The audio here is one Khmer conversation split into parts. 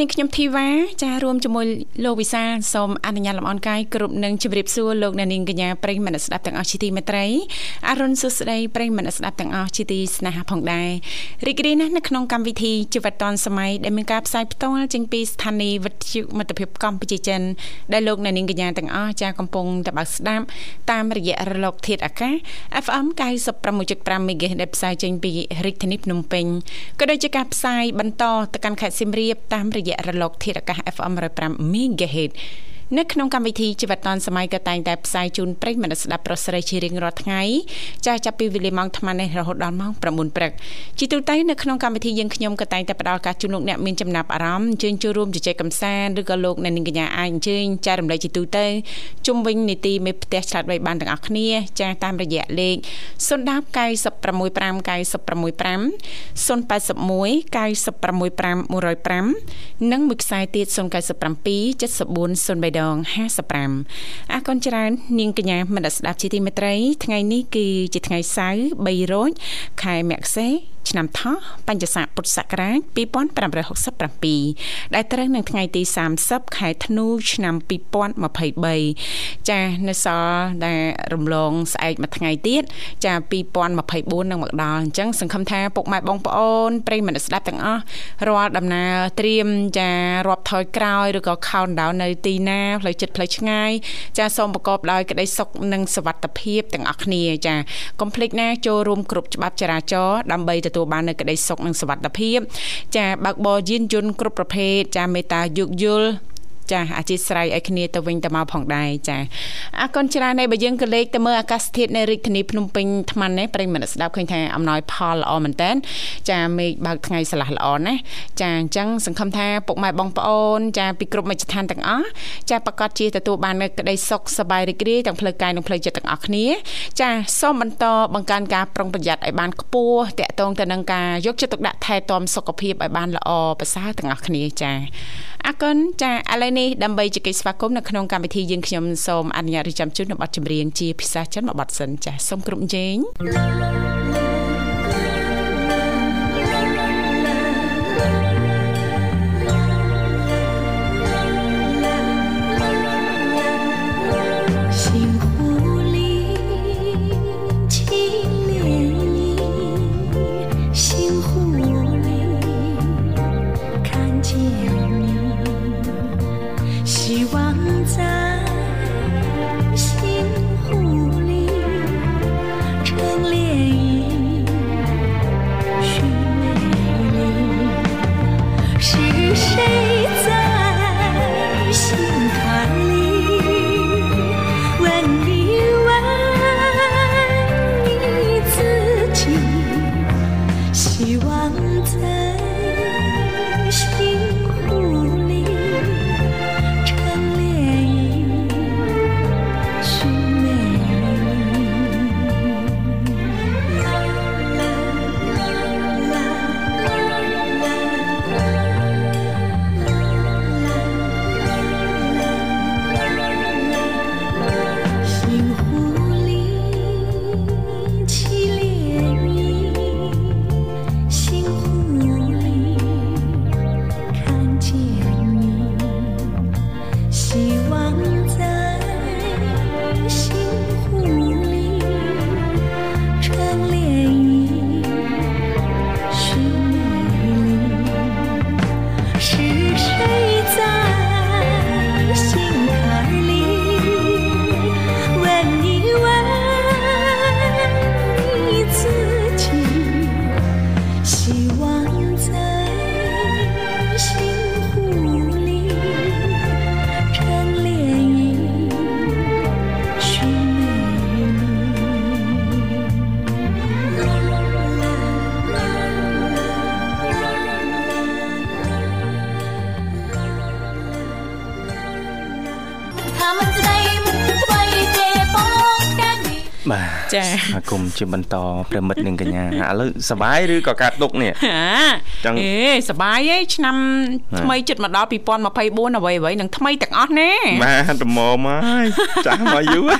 នាងខ្ញុំធីវ៉ាចាស់រួមជាមួយលោកវិសាសូមអនុញ្ញាតលំអរកាយគ្រប់នឹងជម្រាបសួរលោកអ្នកនាងកញ្ញាប្រិយមិត្តស្ដាប់ទាំងអស់ជាទីមេត្រីអរុនសុស្ដីប្រិយមិត្តស្ដាប់ទាំងអស់ជាទីស្នេហាផងដែររីករាយណាស់នៅក្នុងកម្មវិធីជីវិតឌွန်សម័យដែលមានការផ្សាយផ្ទាល់ចេញពីស្ថានីយ៍វិទ្យុមិត្តភាពកម្ពុជាចិនដែលលោកអ្នកនាងកញ្ញាទាំងអស់ចាស់កំពុងតបស្ដាប់តាមរយៈរលកធាតុអាកាស FM 96.5 MHz ដែលផ្សាយចេញពីរាជធានីភ្នំពេញក៏ដូចជាការផ្សាយបន្តទៅកាន់ខេត្តសៀមរាបតាមរយៈរលកធាតុអាកាស FM 105 MHz នៅក្នុងកម្មវិធីជីវិតឌុនសម័យក៏តែងតែផ្សាយជូនប្រិយមិត្តស្ដាប់ប្រុសស្រីជារៀងរាល់ថ្ងៃចាស់ចាប់ពីវេលាម៉ោង8:00នេះរហូតដល់ម៉ោង9:00ព្រឹកជាទូទៅនៅក្នុងកម្មវិធីយើងខ្ញុំក៏តែងតែផ្ដល់ការជូនលោកអ្នកមានចំណាប់អារម្មណ៍អញ្ជើញចូលរួមជជែកកម្សាន្តឬក៏លោកអ្នកនាងកញ្ញាអាចអញ្ជើញចែករំលែកជាទូទៅជុំវិញនីតិមេផ្ទះឆ្លាតវៃបានទាំងអស់គ្នាចាស់តាមរយៈលេខ010965965 081 965 105និងមួយខ្សែទៀត097 74 03ដង55អរគុណច្រើននាងកញ្ញាមនស្ដាប់ជាទីមេត្រីថ្ងៃនេះគឺជាថ្ងៃសៅរ៍3រោចខែមករា ឆ្នាំថោះបញ្ញស័កពុទ្ធសករាជ2567ដែលត្រូវនឹងថ្ងៃទី30ខែធ្នូឆ្នាំ2023ចានៅសល់ដែលរំលងស្អែកមួយថ្ងៃទៀតចា2024នឹងមកដល់អញ្ចឹងសង្ឃឹមថាពុកម៉ែបងប្អូនប្រិយមិត្តស្ដាប់ទាំងអស់រាល់ដំណើរត្រៀមចារាប់ថយក្រោយឬក៏ countdown នៅទីណាផ្លូវចិត្តផ្លូវឆ្ងាយចាសូមប្រកបដោយក្តីសុខនិងសុវត្ថិភាពទាំងអស់គ្នាចាកុំភ្លេចណាចូលរួមគ្រប់ច្បាប់ចរាចរណ៍ដើម្បីទទួលបាននូវក្តីសុខនិងសុវត្ថិភាពចាបើកបរយានយន្តគ្រប់ប្រភេទចាមេត្តាយោគយល់ ចាអធិស្ឋានឲ្យគ្នាទៅវិញទៅមកផងដែរចាអរគុណច្រើនហើយបើយើងក៏លេខទៅមើលអាកាសធាតុនៅរាជធានីភ្នំពេញថ្មនេះប្រិយមិត្តស្ដាប់ឃើញថាអំណោយផលល្អមែនតើចាមេឃបើកថ្ងៃស្លាស់ល្អណាស់ចាអញ្ចឹងសង្ឃឹមថាពុកម៉ែបងប្អូនចាពីគ្រប់មជ្ឈដ្ឋានទាំងអស់ចាប្រកាសជាទទួលបាននូវក្តីសុខសប្បាយរីករាយទាំងផ្លូវកាយនិងផ្លូវចិត្តទាំងអស់គ្នាចាសូមបន្តបង្កើនការប្រុងប្រយ័ត្នឲ្យបានខ្ពស់តាក់ទងទៅនឹងការយកចិត្តទុកដាក់ថែទាំសុខភាពឲ្យបានល្អប្រសើរទាំងអស់គ្នាចា អរគុណចាឥឡូវនេះដើម្បីជែកស្វាគមន៍នៅក្នុងកម្មវិធីយើងខ្ញុំសូមអនុញ្ញាតរៀបចំជូននៅប័ណ្ណចម្រៀងជាភាសាចិនមួយប័ណ្ណសិនចាសូមគ្រប់ជេង成涟 មន៍ជាបន្តប្រិមិត្តនិងកញ្ញាឥឡូវសបាយឬក៏កើតទុកនេះចឹងអេសបាយឯងឆ្នាំថ្មីជិតមកដល់2024អ្វីអ្វីនឹងថ្មីទាំងអស់ណែបាទត្មមហើយចាស់មកយូរ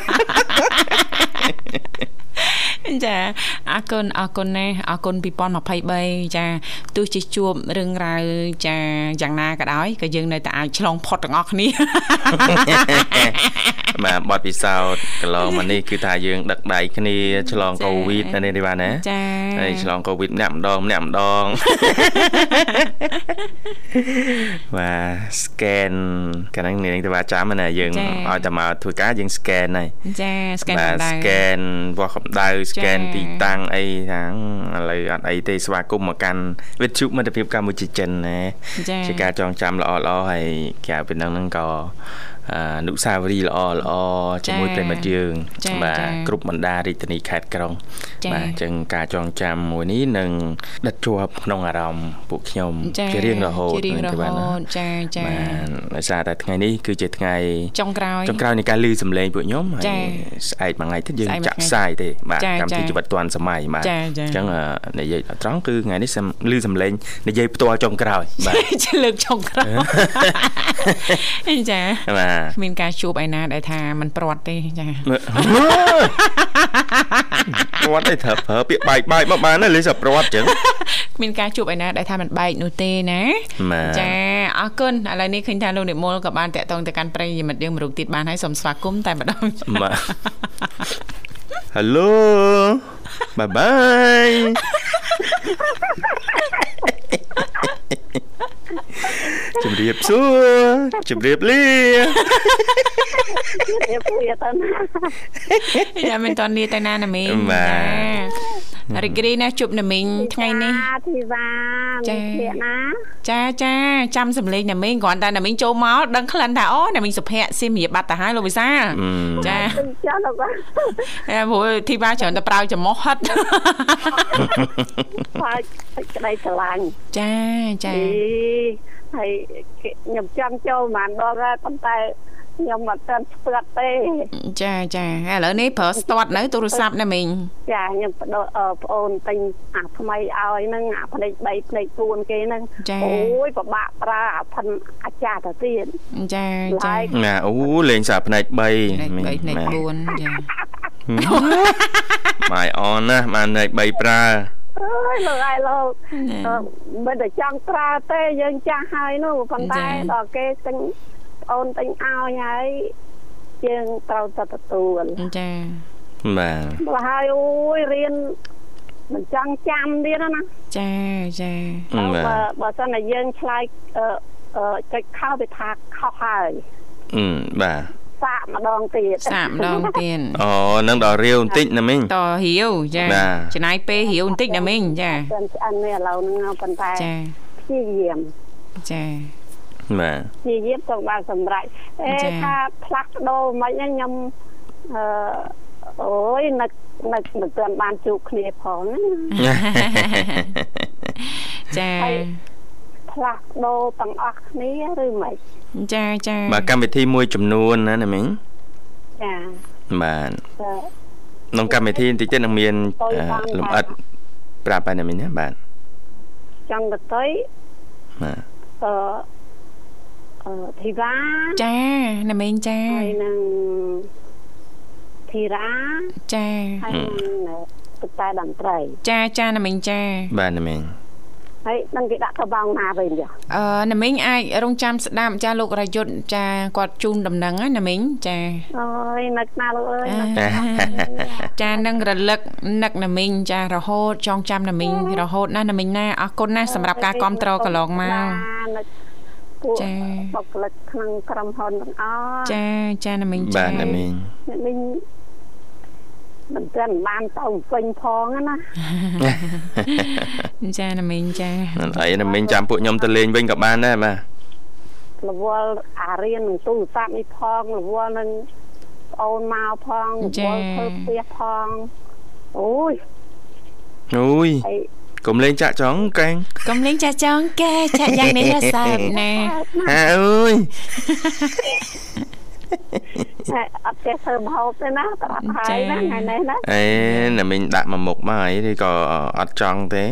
ចាអរគុណអរគុណណាស់អរគុណ2023ចាទោះជាជួបរឿងរ៉ាវចាយ៉ាងណាក៏ដោយក៏យើងនៅតែអាចឆ្លងផុតទាំងអស់គ្នា បាទបទពិសោធន៍កន្លងមកនេះគឺថាយើងដឹកដៃគ្នាឆ្លងកូវីដនៅនេះបាទណាចាហើយឆ្លងកូវីដម្នាក់ម្ដងម្នាក់ម្ដងបាទ scan កាលហ្នឹងនាងទៅបាទចាំណាយើងឲ្យតែមកធ្វើការយើង scan ហើយចា scan បាទ scan វាស់កម្ដៅ scan ទីតាំងអីថាឥឡូវអត់អីទេស្វាគមន៍មកកាន់វិទ្យុមិត្តភាពកម្ពុជាចិនណាជាការចងចាំល្អល្អហើយក្រៅពីហ្នឹងហ្នឹងក៏ អនុស្សាវរីយ៍ល្អល្អជាមួយប្រិមិត្តយើងបាទគ្រប់បណ្ដារាជធានីខេត្តក្រុងបាទអញ្ចឹងការចងចាំមួយនេះនឹងដិតជាប់ក្នុងអារម្មណ៍ពួកខ្ញុំជារៀងរហូតទៅបាទចាចាបាទដោយសារតែថ្ងៃនេះគឺជាថ្ងៃចុងក្រោយចុងក្រោយនៃការលឺសម្លេងពួកខ្ញុំហើយស្អែកមួយថ្ងៃទៀតយើងចាក់ផ្សាយទេបាទកម្មវិធីជីវិតឌွန်សម័យបាទអញ្ចឹងនិយាយត្រង់គឺថ្ងៃនេះលឺសម្លេងនិយាយផ្ទាល់ចុងក្រោយបាទលើកចុងក្រោយចាបាទគ្មានការជួបឯណាដែលថាมันព្រាត់ទេចាព្រាត់ទេត្រូវប្រើពាក្យបែកបែកមកបានលេសព្រាត់ចឹងគ្មានការជួបឯណាដែលថាมันបែកនោះទេណាចាអរគុណឥឡូវនេះឃើញថាលោកនិមលក៏បានតាក់ទងទៅកាន់ប្រិយមិត្តយើងមរុកទៀតបានហើយសូមស្វាគមន៍តែម្ដងបាទ Hello Bye bye ជំរាបសួរជំរាបលាជំរាបលាតើយ៉ាមិនតនីទៅណាណាមីងចារីករាយណាស់ជួបណាមីងថ្ងៃនេះធីវ៉ាចាណាចាចាចាំសំឡេងណាមីងគ្រាន់តែណាមីងចូលមកដឹងក្លិនថាអូណាមីងសុភ័ក្រសៀមរាបបាត់ទៅហើយលោកវិសាចាចាលោកអែព្រោះធីវ៉ាច្រើនតែប្រើចំមោះហិតហើយក្តីស្រឡាញ់ចាចា ហើយខ្ញុំចង់ចូលប្រហែលដងហើយប៉ុន្តែខ្ញុំអត់ទាន់ស្ទាត់ទេចាចាឥឡូវនេះប្រើស្ទាត់នៅទូរស័ព្ទណាមីងចាខ្ញុំបដូរប្អូនទិញអាថ្មីឲ្យហ្នឹងអាផ្លេច3ផ្លេច4គេហ្នឹងអូយពិបាកប្រើអាផិនអាចារ្យទៅទៀតចាចាណាអូលេងសាផ្នែក3ផ្នែក3ផ្នែក4ចាម៉ៃអនណាបានផ្នែក3ប្រើ អើយលោកអាយលោកមិនតែចង់ប្រើទេយើងចាស់ហើយនោះប៉ុន្តែដល់គេទិញអូនទិញឲ្យហើយយើងត្រូវតែទទួលចាបាទបើហើយអូយរៀនមិនចង់ចាំទៀតណាចាចាបើបើសិនតែយើងឆ្លើយអឺចុចខោវាថាខុសហើយអឺបាទ សាកម្ដងទៀតសាកម្ដងទៀតអូនឹងដល់រាវបន្តិចណាមីងតរាវចាចំណាយពេលរាវបន្តិចណាមីងចាឆ្អិននេះឥឡូវហ្នឹងប៉ុន្តែចាព្យាយាមចាបាទព្យាយាមទៅបានសម្រេចអេថាផ្លាស់ប្ដូរមិនខ្ញុំអឺអូយនឹកនឹកមិនទាន់បានជួបគ្នាផងចា ផ្លាស់ដូរទាំងអស់គ្នាឬមិនចាចាបាទកម្មវិធីមួយចំនួនណាណាមីងចាបាទក្នុងកម្មវិធីបន្តិចទៀតនឹងមានលំអិតប្រាប់ហើយណាមីងណាបាទចង់ទៅបាទអឺអឺធីវ៉ាចាណាមីងចាហើយនឹងធីរ៉ាចាហើយនឹងទឹកតែតន្ត្រី ចាចាណាមីងចា បាទណាមីង ហើយនឹងគេដាក់ទៅបងណាវិញចាអឺណាមីងអាចរងចាំស្ដាប់ចាលោករយុទ្ធចាគាត់ជូនដំណឹងណាមីងចាអូយនឹកណាលោកអើយចានឹងរលឹកនឹកណាមីងចារហូតចងចាំណាមីងរហូតណាណាមីងណាអរគុណណាសម្រាប់ការគ្រប់គ្រងកន្លងមកចាបុគ្គលិកក្នុងក្រុមហ៊ុនទាំងអស់ចាចាណាមីងចាបាទណាមីងមីង មិនទាន់បានទៅវិញផងណាចាណាមីងចាអីណាមីងចាំពួកខ្ញុំទៅលេងវិញក៏បានដែរបាទរវល់អារៀននឹងទូរស័ព្ទនេះផងរវល់នឹងអូនមកផងរវល់ធ្វើផ្ទះផងអូយអូយកុំលេងចាក់ចង់កែងកុំលេងចាក់ចង់កែចាក់យ៉ាងនេះសើបណាអើអើយ អត់ចេះធ្វើម្ហូបទេណាតែអត់ហើយណាថ្ងៃនេះណាអេណាមីងដាក់មួយមុខមកអីឬក៏អត់ចង់ទេ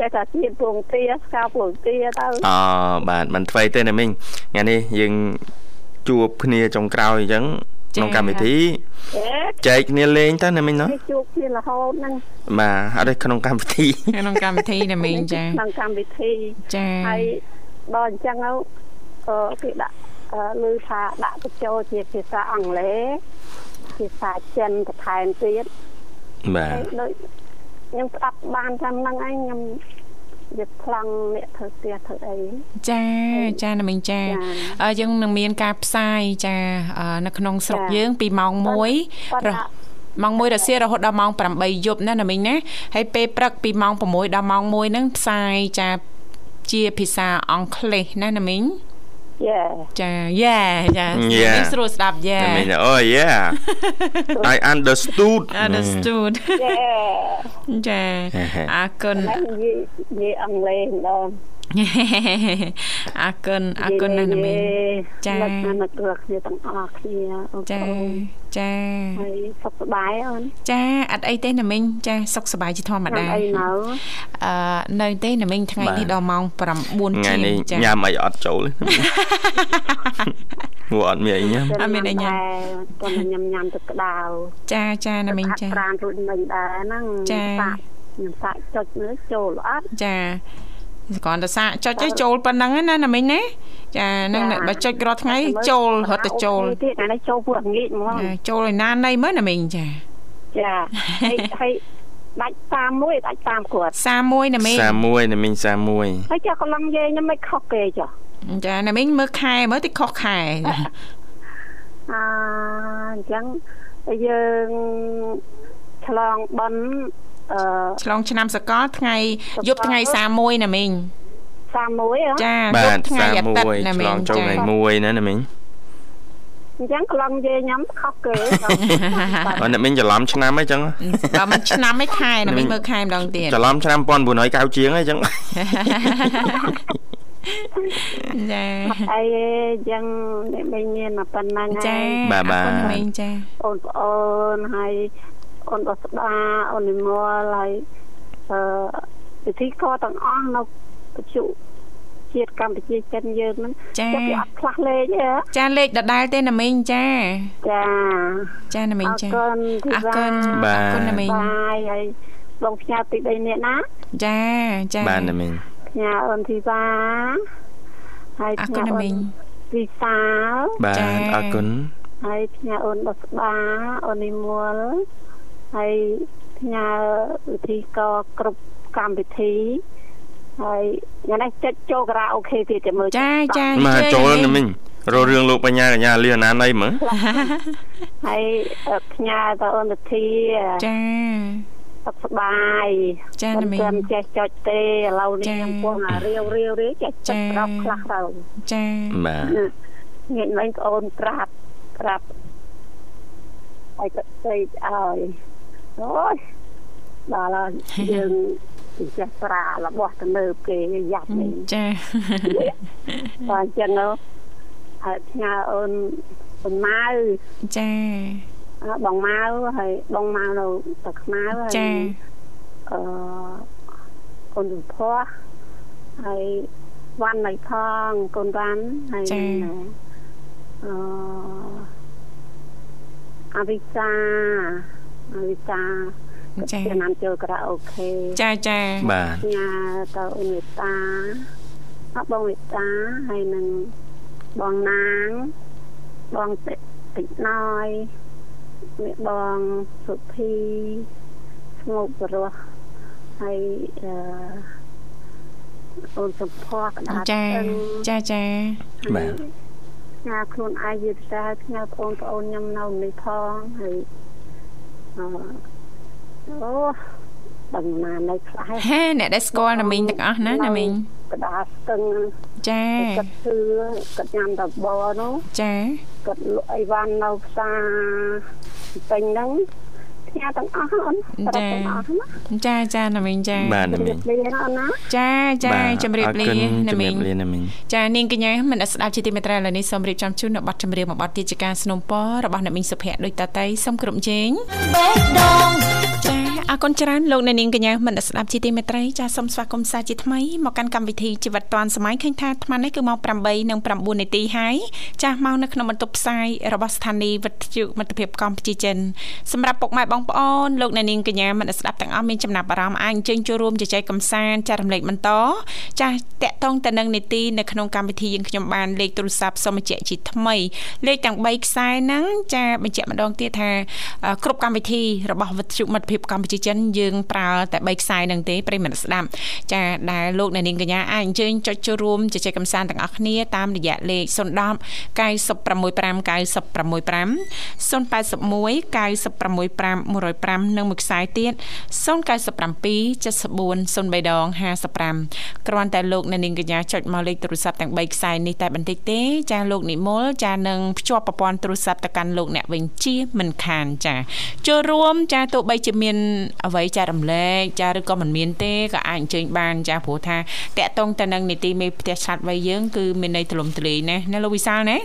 ចេះតែទៀតពងទាស្កាពងទាទៅអូបាទមិនធ្វើទេណាមីងថ្ងៃនេះយើងជួបគ្នាចុងក្រោយអញ្ចឹងក្នុងកម្មវិធីចែកគ្នាលេងទៅណាមីងណាជួបគ្នារហូតហ្នឹងបាទអត់ទេក្នុងកម្មវិធីក្នុងកម្មវិធីណាមីងចាក្នុងកម្មវិធីចាហើយដល់អញ្ចឹងទៅអឺគេដាក់ ឮថាដាក់បញ្ចូលជាភាសាអង់គ្លេសភាសាចិនបន្ថែមទៀតបាទដូចខ្ញុំស្ដាប់បានតាមហ្នឹងឯងខ្ញុំវាប្លង់អ្នកធ្វើផ្ទះធ្វើអីចាចាណាមីងចាយើងនឹងមានការផ្សាយចានៅក្នុងស្រុកយើង ពីម៉ោង1ម៉ោង1រសៀលរហូតដល់ម៉ោង8យប់ណាណាមីងណាហើយពេលព្រឹកពីម៉ោង6ដល់ម៉ោង1ហ្នឹងផ្សាយចាជាភាសាអង់គ្លេសណាណាមីង យ៉ាចាយ៉ាចានេះស្រួលស្ដាប់យ៉ាមីងអូយ៉ា I understood understood ចាអរគុណនិយាយអង់គ្លេសម្ដង អរគុណអរគុណណាស់ណាមីចានឹកនឹកគ្នាទាំងអស់គ្នាអូចាចាហើយសុខសប្បាយអូនចាអត់អីទេណាមីងចាសុខសប្បាយជាធម្មតាអីនៅអឺនៅទេណាមីងថ្ងៃនេះដល់ម៉ោង9ជាងចាញ៉ាំអីអត់ចូលងួអត់មានអីញ៉ាំអត់មានអីញ៉ាំគាត់ញ៉ាំញ៉ាំទឹកក្តៅចាចាណាមីងចាប្រានរួចមិញដែរហ្នឹងចាខ្ញុំសាក់ចុចមើលចូលអត់ចា គ្រាន់តែសាកចុចទៅចូលប៉ុណ្ណឹងណាណាមិញណាចាហ្នឹងបើចុចរាល់ថ្ងៃចូលរត់ទៅចូលទៀតអានេះចូលពួកងាកហ្មងចូលឲ្យណាណៃមើលណាមិញចាចាហើយហើយដាច់31ដាច់តាមគាត់31ណាមិញ31ណាមិញ31ហើយចាកំឡុងយាយខ្ញុំមិនខុសគេចាចាណាមិញមើលខែមើលតិចខុសខែអឺអញ្ចឹងយើងឆ្លងបន់អឺ ឆ្លងឆ្នាំសកលថ្ងៃយប់ថ្ងៃ31ណាមីង31ចាយប់ថ្ងៃអាទិត្យណាមីងឆ្លងចូលថ្ងៃ1ណាណាមីងអញ្ចឹងក្លងយាយខ្ញុំខុសគេបើអ្នកមីងច្រឡំឆ្នាំអីចឹងបើមិនឆ្នាំឯខែណាមីងមើលខែម្ដងទៀតច្រឡំឆ្នាំ1990ជាងអីចឹងចាអីចឹងអ្នកមីងមានប៉ុណ្ណឹងចាបាទបាទមីងចាអូនប្អូនហើយ អូនបស្ដាអូននិមលហើយអឺពិធីកទាំងអស់នៅបច្ចុជាតិកម្ពុជាចិនយើងហ្នឹងចាគេអត់ខ្លះលេខទេចាលេខដដែលទេណាមីងចាចាចាណាមីងចាអរគុណអរគុណអរគុណណាមីងបាយហើយបងផ្ញើទី3នាក់ណាចាចាបាទណាមីងផ្ញើអូនធីវ៉ាហើយផ្ញើអូនវិសាលបាទអរគុណហើយផ្ញើអូនបស្បាអូននិមល ហើយផ្ញើវិធីកគ្រប់កម្មវិធីហើយយ៉ាងនេះចិត្តចូលការ៉ាអូខេទៀតតែមើលចាចាមកចូលណាមិញរករឿងលោកបញ្ញាកញ្ញាលៀនណាណៃមើលហើយផ្ញើទៅអូនវិធីចាសុខសប្បាយចាណាមីមិនចេះចុចទេឥឡូវនេះខ្ញុំពោះអារាវរាវរាចេះចុចប្រាប់ខ្លះទៅចាបាទងាកមិញប្អូនប្រាប់ប្រាប់ហើយក៏ស្អីឲ្យ អូយដល់យើងចេះប្រារបស់ទៅនៅគេយ៉ាប់នេះចាបាទអញ្ចឹងហើយផ្ញើអូនអូនម៉ៅចាបងម៉ៅហើយបងម៉ៅនៅតែខ្មៅហើយចាអឺអូនភ័ពហើយវ៉ាន់ណៃផងកូនវ៉ាន់ហើយចាអឺអវិសាអ វិសាចាចំណាំចូលការ៉ាអូខេចាចាបាទញ៉ាទៅអ៊ុនវិតាអបងវិតាហើយនឹងបងណាងបងតិតិចណយអ្នកបងសុភីស្ងោកបរោះហើយអឺអូនសំផស្សកដាចាចាចាបាទញ៉ាខ្លួនឯងយឺតតែញ៉ាបងប្អូនខ្ញុំនៅនេះផងហើយ អឺអូដឹងណានៅខ្លះហេអ្នកដែលស្គាល់ណាមីងទាំងអស់ណាណាមីងកដាស្ទឹងចាគាត់ជឿគាត់ញ៉ាំតបនោះចាគាត់លក់អីវ៉ាន់នៅផ្សារពេញហ្នឹង ជាទាំងអស់អូនចាចាចាណាមីងចាបាទណាមីងចាចាជំរាបលាណាមីងចានាងកញ្ញាមិនស្ដាប់ជាទីមេត្រីឥឡូវនេះសូមរៀបចំជូននៅប័ណ្ណចម្រៀងមួយប័ណ្ណទៀតជាការสนុំពររបស់ណាមីងសុភ័ក្រដូចតតែសូមគ្រប់ជេងបេះដង អរគុណច្រើនលោកអ្នកនាងកញ្ញាមិនស្ដាប់ជាទីមេត្រីចាសូមស្វាគមន៍សាជាថ្មីមកកាន់កម្មវិធីជីវិតឌွန်សម័យឃើញថាអាត្មានេះគឺម៉ោង8:09នាទីហើយចាស់មកនៅក្នុងបន្ទប់ផ្សាយរបស់ស្ថានីយ៍វិទ្យុមិត្តភាពកម្ពុជាចិនសម្រាប់ពុកម៉ែបងប្អូនលោកអ្នកនាងកញ្ញាមិនស្ដាប់ទាំងអស់មានចំណាប់អារម្មណ៍អាចអញ្ជើញចូលរួមជជែកកម្សាន្តចែករំលែកបន្តចាស់តាក់ទងទៅនឹងនីតិនៅក្នុងកម្មវិធីយើងខ្ញុំបានលេខទូរស័ព្ទសូមបញ្ជាក់ជាថ្មីលេខទាំង3ខ្សែហ្នឹងចាបញ្ជាក់ម្ដងទៀតថាគ្រប់កម្មវិធីរបស់វិទ្យុមិត្តភាពកម្ពុជាចិនយើងប្រើតែ3ខ្សែហ្នឹងទេប្រិមត្តស្ដាប់ចាដែលលោកអ្នកនាងកញ្ញាអាចអញ្ជើញចុចចូលរួមជជែកកម្សាន្តទាំងអស់គ្នាតាមរយៈលេខ010 965 965 081 965 105និងមួយខ្សែទៀត097 74 03ដង55គ្រាន់តែលោកអ្នកនាងកញ្ញាចុចមកលេខទូរស័ព្ទទាំង3ខ្សែនេះតែបន្តិចទេចាលោកនិមលចានឹងភ្ជាប់ប្រព័ន្ធទូរស័ព្ទទៅកាន់លោកអ្នកវិញជាមិនខានចាចូលរួមចាទោះបីជាមានអ្វីចារំលែកចាឬក៏មិនមានទេក៏អាចអញ្ជើញបានចាព្រោះថាតកតងទៅនឹងនីតិមេផ្ទះឆាត់វ័យយើងគឺមានន័យទលំទលាយណាណាលោកវិសាលណា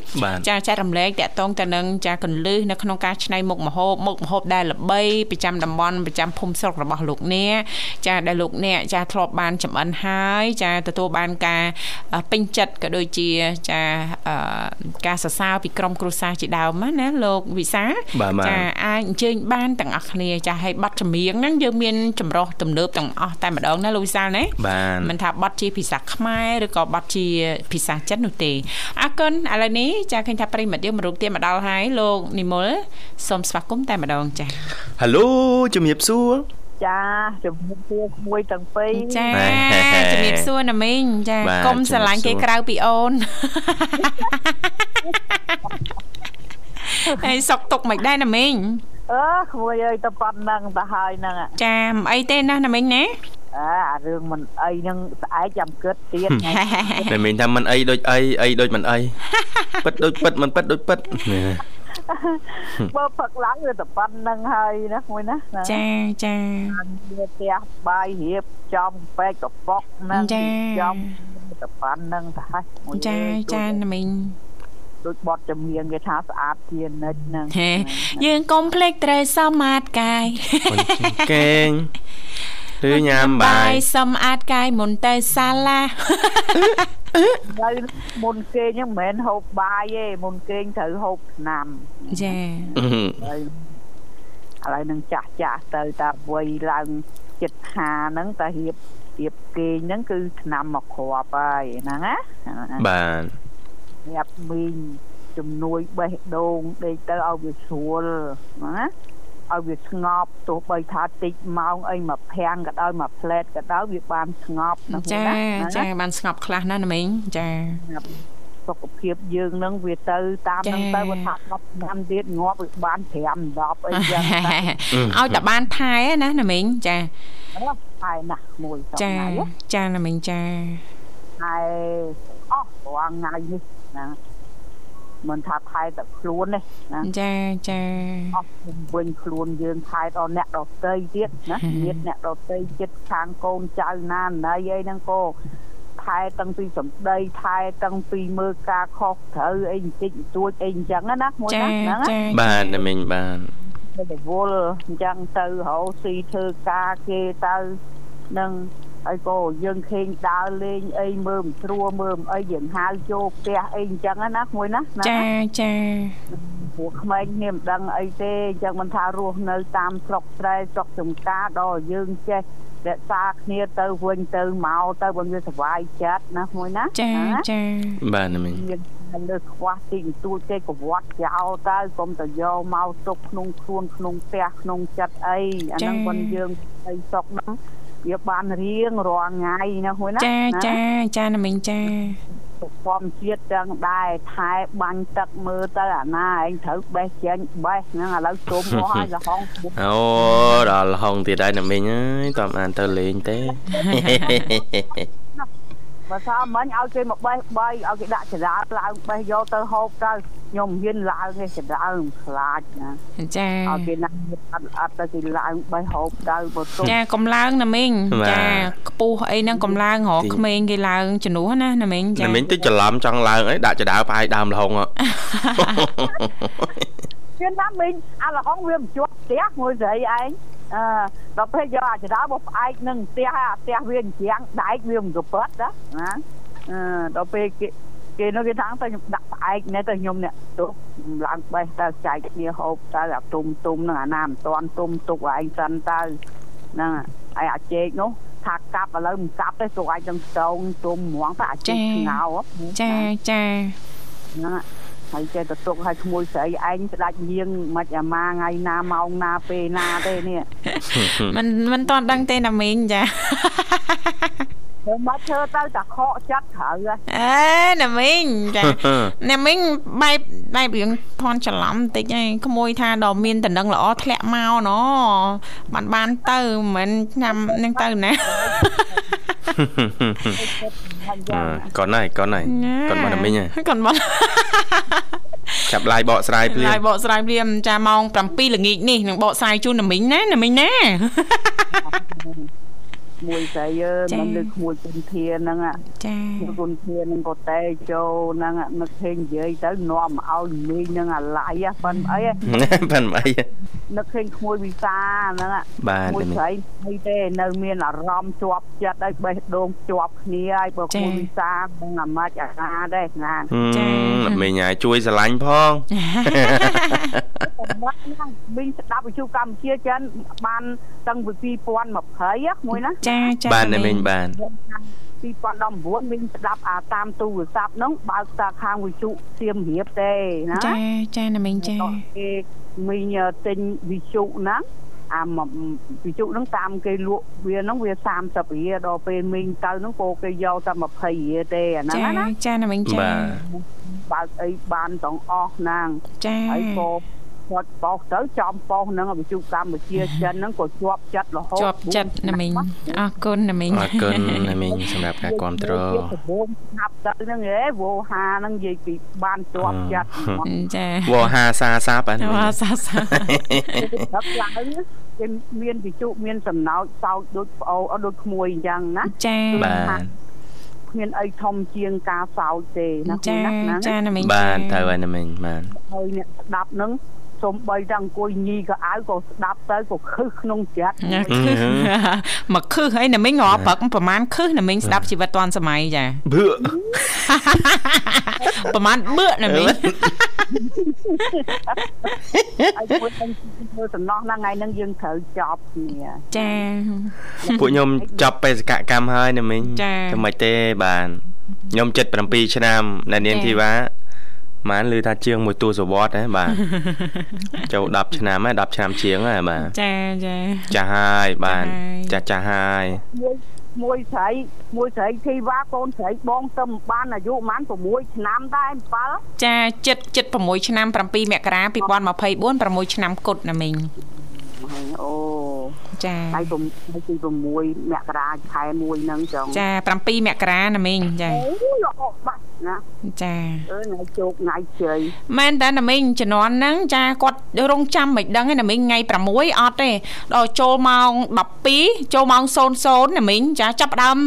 ចាចារំលែកតកតងទៅនឹងចាកលឹះនៅក្នុងការច្នៃមុខម្ហូបមុខម្ហូបដែលល្បីប្រចាំតំបន់ប្រចាំភូមិស្រុករបស់លោកអ្នកចាដែលលោកអ្នកចាធ្លាប់បានចំអិនហើយចាទទួលបានការពេញចិត្តក៏ដូចជាចាការសរសើរពីក្រុមគ្រួសារជាដើមណាលោកវិសាចាអាចអញ្ជើញបានទាំងអស់គ្នាចាឲ្យប័ណ្ណចម្រៀងហ្នឹងយើងមានចម្រោះទំនើបទាំងអស់តែម្ដងណាលោកវិសាលណាមិនថាប័ណ្ណជាភាសាខ្មែរឬក៏ប័ណ្ណជាភាសាចិននោះទេអរគុណឥឡូវនេះចាឃើញថាប្រិមិត្តយើងមរុកទៀតមកដល់ហើយលោកនិមលសូមស្វាគមន៍តែម្ដងចាហៅឡូជំរាបសួរចាជំរាបសួរក្មួយទាំងពីរចាជំរាបសួរណាមីងចាកុំស្រឡាញ់គេក្រៅពីអូនហើយសុកទុកមិនដែរណាមីង អឺក្មួយអើយតែប៉ុណ្្នឹងទៅហើយហ្នឹងចាមិនអីទេណាណាមីងណាអើអារឿងមិនអីហ្នឹងស្អែកចាំគិតទៀតតែមីងថាមិនអីដូចអីអីដូចមិនអីពិតដូចពិតមិនពិតដូចពិតបើផឹកឡើងវាតែប៉ុណ្្នឹងហើយណាមួយណាចាចាវាផ្ទះបាយរៀបចំពេកកប៉ុកហ្នឹងចំតែប៉ុណ្្នឹងទៅហើយចាចាណាមីង ដូចបត់ចម្រៀងគេថាស្អាតជានិច្ចហ្នឹងយើងកុំភ្លេចត្រូវសមត្ថកាយកេងឬញ៉ាំបាយសម្អាតកាយមុនទៅសាឡាហើយមុនគេងហ្នឹងមិនមែនហូបបាយទេមុនគេងត្រូវហូបឆ្នាំចាហើយឥឡូវនឹងចាស់ចាស់ទៅតាវ័យឡើងចិត្ត50ហ្នឹងតារៀបរៀបគេងហ្នឹងគឺឆ្នាំមកគ្រាប់ហើយហ្នឹងណាបាទ ញាប់មីងជំនួយបេះដូងដេកទៅឲ្យវាស្រួលណាឲ្យវាស្ងប់ទោះបីថាតិចម៉ោងអីមកភាំងក៏ដោយមកផ្លែតក៏ដោយវាបានស្ងប់ណាចាចាបានស្ងប់ខ្លះណាស់ណាមីងចាសុខភាពយើងនឹងវាទៅតាមនឹងទៅវាថា10ឆ្នាំទៀតងាប់វាបាន5 10អីចឹងឲ្យតែបានថែណាណាមីងចាថែណាស់មួយចាចាណាមីងចាថែអស់រាល់ថ្ងៃនេះ ណាមិនថាថែតែខ្លួនទេណាចាចាអស់វិញខ្លួនយើងថែដល់អ្នកដតីទៀតណាញាតអ្នកដតីចិត្តខាងកូនចៅណាណីអីហ្នឹងក៏ថែតាំងពីសម្ដីថែតាំងពីមើលការខុសត្រូវអីបន្តិចបន្តួចអីអញ្ចឹងណាមួយណាហ្នឹងបាទតែមិញបាទទៅវល់អញ្ចឹងទៅរកស៊ីធ្វើការគេទៅនឹង ហើយក៏យើងឃើញដើរលេងអីមើលមិនស្រួលមើលអីយើងហៅចូលផ្ទះអីអញ្ចឹងណាមួយណាចាចាព្រោះក្មេងគ្នាមិនដឹងអីទេអញ្ចឹងមិនថារស់នៅតាមស្រុកស្រែស្រុកចំការដល់យើងចេះរក្សាគ្នាទៅវិញទៅមកទៅបើវាសុវ័យចិត្តណាមួយណាចាចាបាទមិញមានលើខ្វះទីបន្ទួចទេកវត្តចោលទៅកុំទៅយកមកទុកក្នុងខ្លួនក្នុងផ្ទះក្នុងចិត្តអីអាហ្នឹងមិនយើងទៅស្រុកហ្នឹង វាបានរៀងរាល់ថ្ងៃណាហួយណាចាចាចាណាមីងចាធម្មជាតិទាំងដែរថែបាញ់ទឹកមើលទៅអាណាឯងត្រូវបេះចេញបេះហ្នឹងឥឡូវជុំមកហើយលហុងអូដល់លហុងទៀតហើយណាមីងអើយតាមអានទៅលេងទេហ បើថាមិញឲ្យគេមកបេះបីឲ្យគេដាក់ចរាឡើងបេះយកទៅហូបទៅខ្ញុំហ៊ានឡើងទេចរាខ្លាចណាចាឲ្យគេណាអត់អត់ទៅគេឡើងបេះហូបទៅបើទុំចាកំឡើងណាមីងបាទចាខ្ពស់អីហ្នឹងកំឡើងរកទីក្មេងគេឡើងជំនួសណាណាមីងចាតែមិញទៅច្រឡំចង់ឡើងអីដាក់ចដៅផ្អែកដើមលហុងហ៎ជឿណាមិញអាលហុងវាមិនជាប់ផ្ទះមួយស្រីឯង អឺដល់ពេលយកអាចរាមកផ្អែកនឹងផ្ទះហើយអាផ្ទះវាអញ្ចឹងដែកវាមិនកប៉ិតណាណាអឺដល់ពេលគេគេនោះគេថាទៅខ្ញុំដាក់ផ្អែកនេះទៅខ្ញុំនេះទុកឡើងបេះទៅចែកគ្នាហូបទៅអាទុំទុំនឹងអាណាមិនតាន់ទុំទុកឯងសិនទៅហ្នឹងហើយអាចេកនោះថាកាប់ឥឡូវមិនកាប់ទេទុកឯងនឹងស្ទងទុំហ្មងតែអាចេកស្ងោរចាចាហ្នឹង ហើយចេះទៅទុកឲ្យក្មួយស្រីឯងស្ដាច់ញៀងមិនអាម៉ាថ្ងៃណាម៉ោងណាពេលណាទេនេះមិនមិនតន់ដឹងទេណាមីងចា ខ្ញុំមកធ្វើទៅតែខកចិត្តត្រូវហ៎អេណាមីងចាណាមីងបែបបែបរឿងធន់ច្រឡំបន្តិចឯងក្មួយថាដល់មានតំណឹងល្អធ្លាក់មកណបានបានទៅមិនឆ្នាំនឹងទៅណាហើយយ៉ាងកូនហើយកូនហើយកូនមកតែមិញហើយកូនមកចាប់ឡាយបកស្រាយភ្លាឡាមយបកស្រាយព្រាមចាម៉ោង7ល្ងាចនេះនឹងបកស្រាយជូនណាមីងណាណាមីងណា មួយស្រីយើចា៎មិនលើក្មួយគុនធាហ្នឹងអាចាគុនធាហ្នឹងក៏តែចូលហ្នឹងអានឹកឃើញនិយាយទៅនាំឲ្យមីងហ្នឹងអាឡៃហ៎ប៉ុនអីហ៎ប៉ិនអីនឹកឃើញក្មួយវិសាហ្នឹងអាបាទមួយតែមិញស្រីអីទេនៅមានអារម្មណ៍ជាប់ចិត្តហើយបេះដូងជាប់គ្នាហើយបើក្មួយវិសានឹងអាម៉ាច់អាណាដែរណាហឹមមិញហើយជួយស្រឡាញ់ផងស ម្រាប់ហ្នឹងមីងស្ដាប់វិទ្យុកម្ពុជាចិនបានតាំងពី2020មួយណាចាចាបាទតែមិញបាទ2019មីងស្ដាប់អាតាមទូរស័ព្ទហ្នឹងបើកតាខាងវិទ្យុសៀមរាបទេណាចាចាណាមីងចាដល់គេមីងទិញវិទ្យុហ្នឹងអាមកវិទ្យុហ្នឹងតាមគេលក់វាហ្នឹងវា30រៀលដល់ពេលមីងទៅហ្នឹងក៏គេយកតែ20រៀលទេអាហ្នឹងចាណាចាណាមីងចាបាទបើកអីបានទាំងអស់ហ្នឹងចាហើយក៏ គាត់បោះទៅចំបោះហ្នឹងវិទ្យុកម្ពុជាចិនហ្នឹងក៏ជាប់ចិត្តរហូតជាប់ចិត្តណាមីងអរគុណណាមីងអរគុណតែមិញសម្រាប់ការគ្រប់គ្រងដំបូងស្ដាប់ទៅហ្នឹងហ៎វោហាហ្នឹងនិយាយពីបានជាប់ចិត្តហ្មងចាវោហាសាសាបាទអរសាសាព្រឹកឡើងគេមានវិជុមានសំណោចសោចដូចប្អូអត់ដូចក្មួយអញ្ចឹងណាចាបាទគ្មានអីធំជាងការសោចទេណាចាណាណាចាណាមីងបាទត្រូវហើយតែមិញបាទហើយអ្នកស្ដាប់ហ្នឹង សំបីតែអង្គុយញីក៏អៅក៏ស្ដាប់ទៅក៏ខឹសក្នុងចិត្តណាខឹសមកខឹសហើយណាមីងងាប់ព្រឹកប្រហែលខឹសណាមីងស្ដាប់ជីវិតតាន់សម័យចាបឺប្រហែលបឿកណាមីងហើយមួយហ្នឹងធ្វើសំណោះហ្នឹងថ្ងៃហ្នឹងយើងត្រូវចប់គ្នាចាពួកខ្ញុំចប់បេសកកម្មហើយតែមិញចាធ្វើម៉េចទេបាទខ្ញុំ77ឆ្នាំនៅនាងចាធីវ៉ា ម៉ានឮថាជាងមួយទសវត្សរ៍ហ៎បាទចូល10ឆ្នាំហើយ10ឆ្នាំជាងហើយបាទចាចាចាស់ហើយបាទចាចាស់ចាស់ហើយមួយមួយស្រីមួយស្រីធីវ៉ាកូនស្រីបងទៅមិនបានអាយុប្រហែល6ឆ្នាំដែរ7ចាចិត្តចិត្ត6ឆ្នាំ7មករា2024 6ឆ្នាំគត់ណាមីងអូចាហើយ6ហើយទី6មករាខែ1ហ្នឹងចឹងចា7មករាណាមីងចាអូល្អបាត់ ណាចាអើថ្ងៃជោគថ្ងៃជ័យមែនតើណាមីងជំនាន់ហ្នឹងចាគាត់រងចាំមិនដឹងទេណាមីងថ្ងៃ6អត់ទេដល់ចូលម៉ោង12ចូលម៉ោង00ណាមីងចាចាប់ផ្ដើម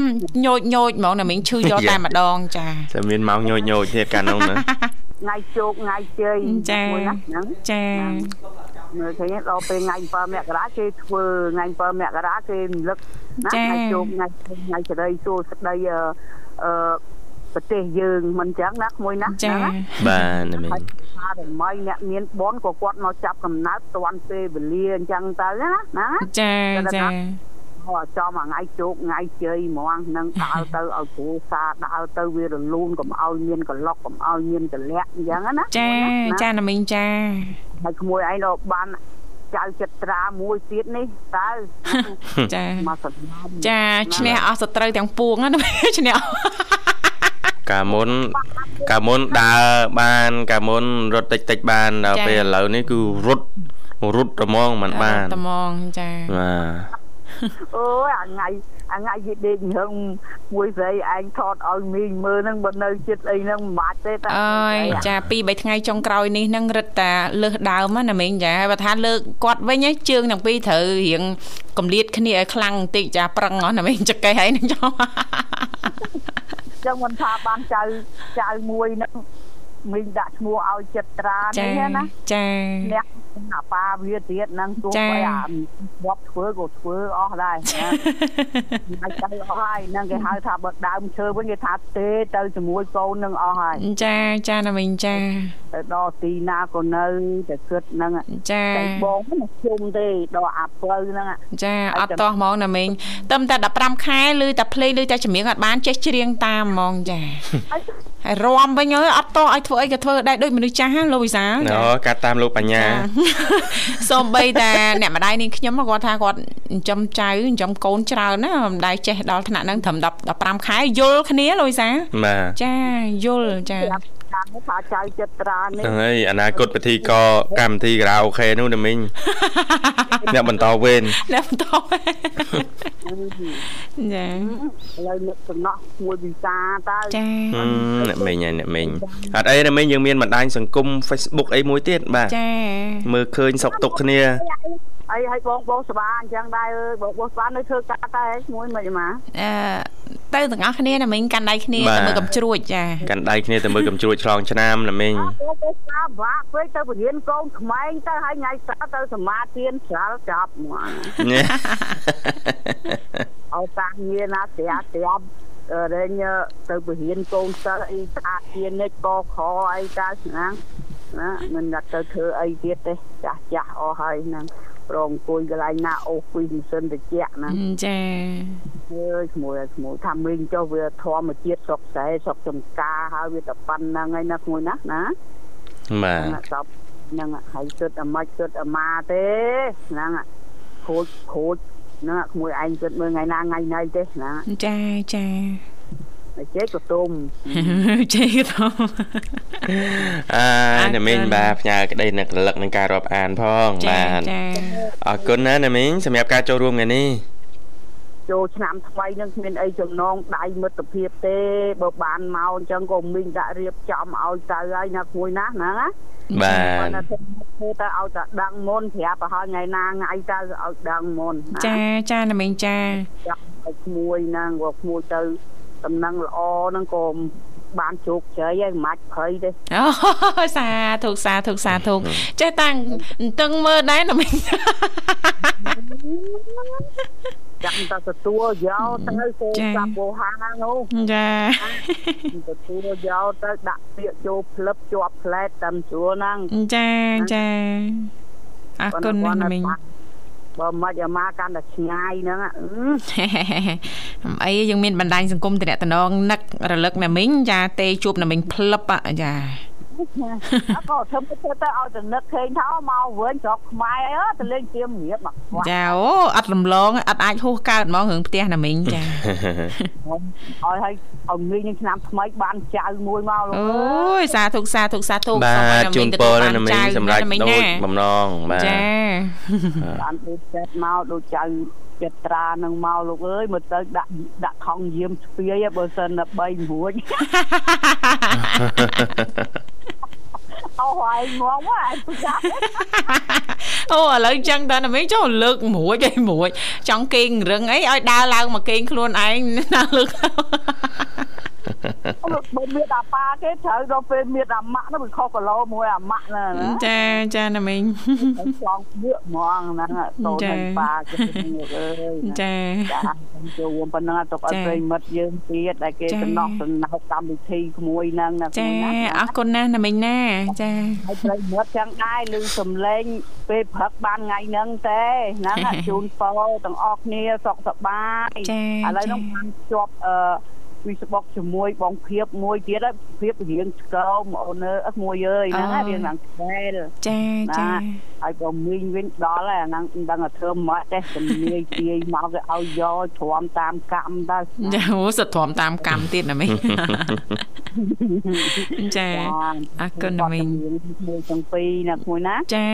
ញោចញោចហ្មងណាមីងឈឺយកតែម្ដងចាតែមានម៉ោងញោចញោចទៀតកាលនោះណាថ្ងៃជោគថ្ងៃជ័យចាមួយណាហ្នឹងចាមើលឃើញដល់ពេលថ្ងៃ7មករាគេធ្វើថ្ងៃ7មករាគេរំលឹកណាថ្ងៃជោគថ្ងៃថ្ងៃសេរីសួស្តីអឺអឺ ប្រទេសយើងមិនចឹងណាក្មួយណាចាហ្នឹងណាបាទតែមិញហើយថារមីអ្នកមានបនក៏គាត់មកចាប់កំណើតតាន់ពេលវេលាអញ្ចឹងទៅណាណាចាចាហោះចំថ្ងៃជោគថ្ងៃជ័យហ្មងនឹងដើរទៅឲ្យគ្រូសាដើរទៅវារលូនកុំឲ្យមានកន្លុកកុំឲ្យមានកលាក់អញ្ចឹងណាចាចាណាមីងចាហើយក្មួយឯងដល់បានចៅចិត្តត្រាមួយទៀតនេះតើចាមកសំណាមចាឈ្នះអស់សត្រូវទាំងពួងណាឈ្នះ កាលមុនកាលមុនដើរបានកាលមុនរត់តិចតិចបានដល់ពេលឥឡូវនេះគឺរត់រត់ត្មងមិនបានត្មងចាបាទអូយអាថ្ងៃអាថ្ងៃយីដេកញឹងមួយស្រីឯងថតឲ្យមីងមើលហ្នឹងបើនៅចិត្តអីហ្នឹងមិនបាច់ទេតាអើយចាពី3ថ្ងៃចុងក្រោយនេះហ្នឹងរឹតតាលើសដើមណាមីងចាបើថាលើកគាត់វិញជើងទាំងពីរត្រូវរៀងកំលៀតគ្នាឲ្យខ្លាំងបន្តិចចាប្រឹងណាមីងចកេះហើយនឹងចោ ចឹងមិនថាបានចៅចៅមួយហ្នឹងមីងដាក់ឈ្មោះឲ្យចិត្តត្រានេះណាចាអ្នកអាប៉ាវាទៀតនឹងទោះបីអាបបធ្វើក៏ធ្វើអស់ដែរមិនទៅអស់ហើយនឹងគេហៅថាបើដើមឈើវិញគេថាទេទៅជាមួយកូននឹងអស់ហើយចាចាណាមីងចា ទៅដល់ទីណាក៏នៅតែគិតហ្នឹងចាបងមិនជុំទេដល់អាផ្លូវហ្នឹងចាអត់តោះហ្មងណាមីងតែតែ15ខែឬតែភ្លេងឬតែចម្រៀងអត់បានចេះច្រៀងតាមហ្មងចាហើយរំវិញអើយអត់តោះឲ្យធ្វើអីក៏ធ្វើដែរដូចមនុស្សចាស់លោកវិសាអូកាត់តាមលោកបញ្ញាសូម្បីតែអ្នកម្ដាយនាងខ្ញុំគាត់ថាគាត់ចិញ្ចឹមចៅចិញ្ចឹមកូនច្រើនណាម្ដាយចេះដល់ថ្នាក់ហ្នឹងត្រឹម10 15ខែយល់គ្នាលោកវិសាចាយល់ចា តាមថាចៅចិត្តត្រានេះហ្នឹងហើយអនាគតពិធីកកម្មវិធីការ៉ាអូខេនោះណាមីងអ្នកបន្តវេនអ្នកបន្តវេនចាឥឡូវនឹកសំណោះមួយវិសាតើចាអ្នកមីងហើយអ្នកមីងអត់អីណាមីងយើងមានបណ្ដាញសង្គម Facebook អីមួយទៀតបាទចាមើលឃើញសុកទុកគ្នាអីឲ្យបងបងសបាអញ្ចឹងដែរបងបងសបានៅធ្វើការតែមួយមិនម៉ាអឺ ទៅទាំងអស់គ្នាណាមីងកាន់ដៃគ្នាទៅមើលកំជ្រួចចាកាន់ដៃគ្នាទៅមើលកំជ្រួចឆ្លងឆ្នាំណាមីងបងបងសបាបាក់ពេកទៅបរៀនកូនក្មេងទៅឲ្យថ្ងៃសៅរ៍ទៅសមាទានស្រាលចាប់មកអោតាងារណាស្រាប់ស្រាប់រែងទៅបរៀនកូនសិស្សអីស្អាតជានិច្ចកខអីតាឆ្នាំណាមិនដាក់ទៅធ្វើអីទៀតទេចាស់ចាស់អស់ហើយហ្នឹង ប្រងអង្គុយកន្លែងណាអូសពីម៉ាស៊ីនត្រជាក់ណាចាអើយឈ្មោះឈ្មោះថាមីងចុះវាធម្មជាតិស្រុកស្រែស្រុកចំការហើយវាតែប៉ុណ្្នឹងហើយណាឈ្មោះណាណាបាទសពហ្នឹងហើយគិតអាម៉េចគិតអាម៉ាទេហ្នឹងខូចខូចហ្នឹងឈ្មោះឯងគិតមើលថ្ងៃណាថ្ងៃណីទេណាចាចា ចេកកតុំចេកកតុំអើណាមីងបាទផ្ញើក្តីនឹករលឹកនឹងការរាប់អានផងបាទអរគុណណាណាមីងសម្រាប់ការចូលរួមថ្ងៃនេះចូលឆ្នាំថ្មីនឹងគ្មានអីចំណងដៃមិត្តភាពទេបើបានមកអញ្ចឹងក៏មីងដាក់រៀបចំឲ្យទៅហើយណាមួយណាហ្នឹងណាបាទធ្វើទៅឲ្យតែដឹងមុនប្រាប់ប្រហែលថ្ងៃណាថ្ងៃទៅឲ្យដឹងមុនចាចាណាមីងចាចាំឲ្យក្មួយហ្នឹងក៏ក្មួយទៅ ដំណឹងល្អហ្នឹងក៏បានជោគជ័យហើយមិនអាចភ័យទេអូសាធុសាធុសាធុចេះតាំងតឹងមើលដែរណាមីងចាំតែទទួលយកទៅសូមចាប់បោហានោះចាទទួលយកទៅដាក់ពាក្យចូលផ្លឹបជាប់ផ្លែតតាមស្រួលហ្នឹងចាចាអរគុណណាមីងបើមិនអាម៉ាកាន់តែឆ្ងាយហ្នឹង អីយើងមានបណ្ដាញសង្គមតំណតំណងនឹករលឹកណាមីងចាទេជួបណាមីងផ្លឹបចាអត់ក៏ធ្វើទៅទៅឲ្យទៅនឹកឃើញថាមកវិញស្រុកខ្មែរទៅលេងទៀមរៀបមកចាអូអត់រំលងអត់អាចហួសកើតហ្មងរឿងផ្ទះណាមីងចាឲ្យឲ្យឲ្យងាយនឹងឆ្នាំថ្មីបានចៅមួយមកលោកអូយសាធុសាធុសាធុបាទជូនពរណាមីងសម្រាប់ដូចបំណងបាទចាបានដូចចិត្តមកដូចចៅ ចិត្តត្រានឹងមកលោកអើយមើលទៅដាក់ដាក់ខំយាមស្ពាយបើសិនតែ3រួចអូហើយងងហើយពុចាអូឥឡូវចឹងតើណាមីចុះលើកមួយអីមួយចង់គេងរឹងអីឲ្យដើរឡើងមកគេងខ្លួនឯងណាលើក បើមានអាប៉ាគេត្រូវដល់ពេលមានអាម៉ាក់នោះវាខុសគីឡូមួយអាម៉ាក់ណាចាចាណាមីងចង់វាហ្មងហ្នឹងតូននឹងប៉ាគេអើយចាចូលប៉ុណ្ណឹងទុកឲ្យប្រិមិត្តយើងទៀតដែលគេតំណោះតំណោះកម្មវិធីក្មួយហ្នឹងណាចាអរគុណណាស់ណាមីងណាចាហើយប្រិមិត្តចឹងដែរឮសំឡេងពេលព្រឹកបានថ្ងៃហ្នឹងទេហ្នឹងជូនពរទាំងអស់គ្នាសុខសប្បាយឥឡូវហ្នឹងបានជាប់អឺ វិស្បុកជាមួយបងភៀបមួយទៀតហើយភៀបរៀងស្គមអូនអើមួយអើយហ្នឹងរៀងឡើងខ្វែលចាចាហើយក៏មីងវិញដល់ហើយអាហ្នឹងមិនដឹងថាធ្វើម៉េចទេជំនាញទាយមកគេឲ្យយកទ្រាំតាមកម្មទៅចាអូសិតទ្រាំតាមកម្មទៀតណាមីចាអរគុណណាមីងមួយទាំងពីរណាក្មួយណាចា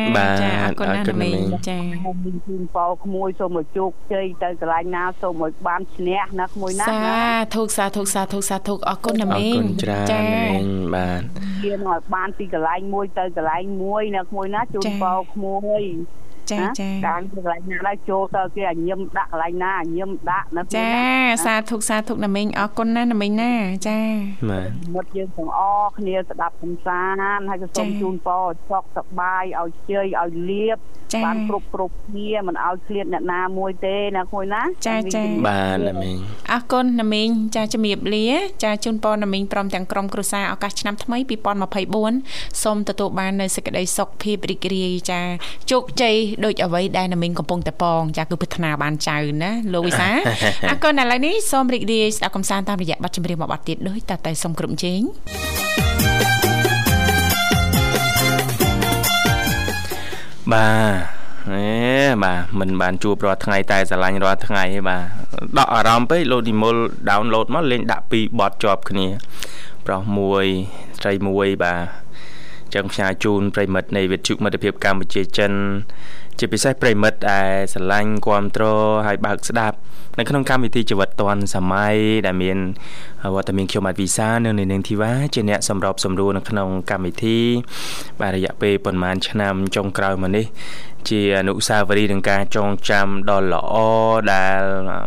ចាអរគុណណាមីងចាខ្ញុំមានជូនប៉ោក្មួយសូមឲ្យជោគជ័យទៅកន្លែងណាសូមឲ្យបានឈ្នះណាក្មួយណាសាធុសាធុសាធុសាធុអរគុណណាមីងអរគុណច្រើនណាមីងបាទមានឲ្យបានពីកន្លែងមួយទៅកន្លែងមួយណាក្មួយណាជូនប៉ោក្មួយចាចាតាមកន្លែងណាដែរចូលទៅគេឲ្យញឹមដាក់កន្លែងណាញឹមដាក់ណាចាសាធុសាធុណាមីងអរគុណណាណាមីងណាចាបាទមុតយើងទាំងអស់គ្នាស្ដាប់កំសាន្តហើយក៏សូមជូនពរចកសបាយឲ្យជ័យឲ្យលៀប បានគ្រប់គ្រប់គ្នាមិនឲ្យឃ្លាតអ្នកណាមួយទេណាគួយណាចាចាបាទណាមីងអរគុណណាមីងចាជំរាបលា ចាជូនពរណាមីងព្រមទាំងក្រុមគ្រួសារឱកាសឆ្នាំថ្មី2024សូមទទួលបាននូវសេចក្តីសុខភាពរីករាយចាជោគជ័យដូចអ្វីដែលណាមីងកំពុងតែពងចាគឺប្រាថ្នាបានចៅណាលោកវិសាអរគុណឥឡូវនេះសូមរីករាយស្ដាប់កំសាន្តតាមរយៈបទចម្រៀងមួយបទទៀតដោយតតែសូមគ្រប់ជេង បាទអេបាទមិនបានជួបរាល់ថ្ងៃតែស្រឡាញ់រាល់ថ្ងៃទេបាទដកអារម្មណ៍ពេកលោតនិមល download មកលេងដាក់ពីរបត់ជាប់គ្នា ប្រុសមួយស្រីមួយបាទចឹងផ្សាយជូនប្រិមិត្តនៃវិទ្យុមិត្តភាពកម្ពុជាចិន ជាពិសេសប្រិមិត្តដែលស្រឡាញ់គ្រប់គ្រងហើយបើកស្ដាប់នៅក្នុងកម្មវិធីជីវិតឌွန်សម័យដែលមានវត្តមានខ្ញុំអត់វិសានៅនៅនឹងធីវ៉ាជាអ្នកសម្របសម្រួលនៅក្នុងកម្មវិធីបាទរយៈពេលប្រហែលឆ្នាំចុងក្រោយមកនេះជាអនុស្សាវរីយ៍នឹងការចងចាំដ៏ល្អដែល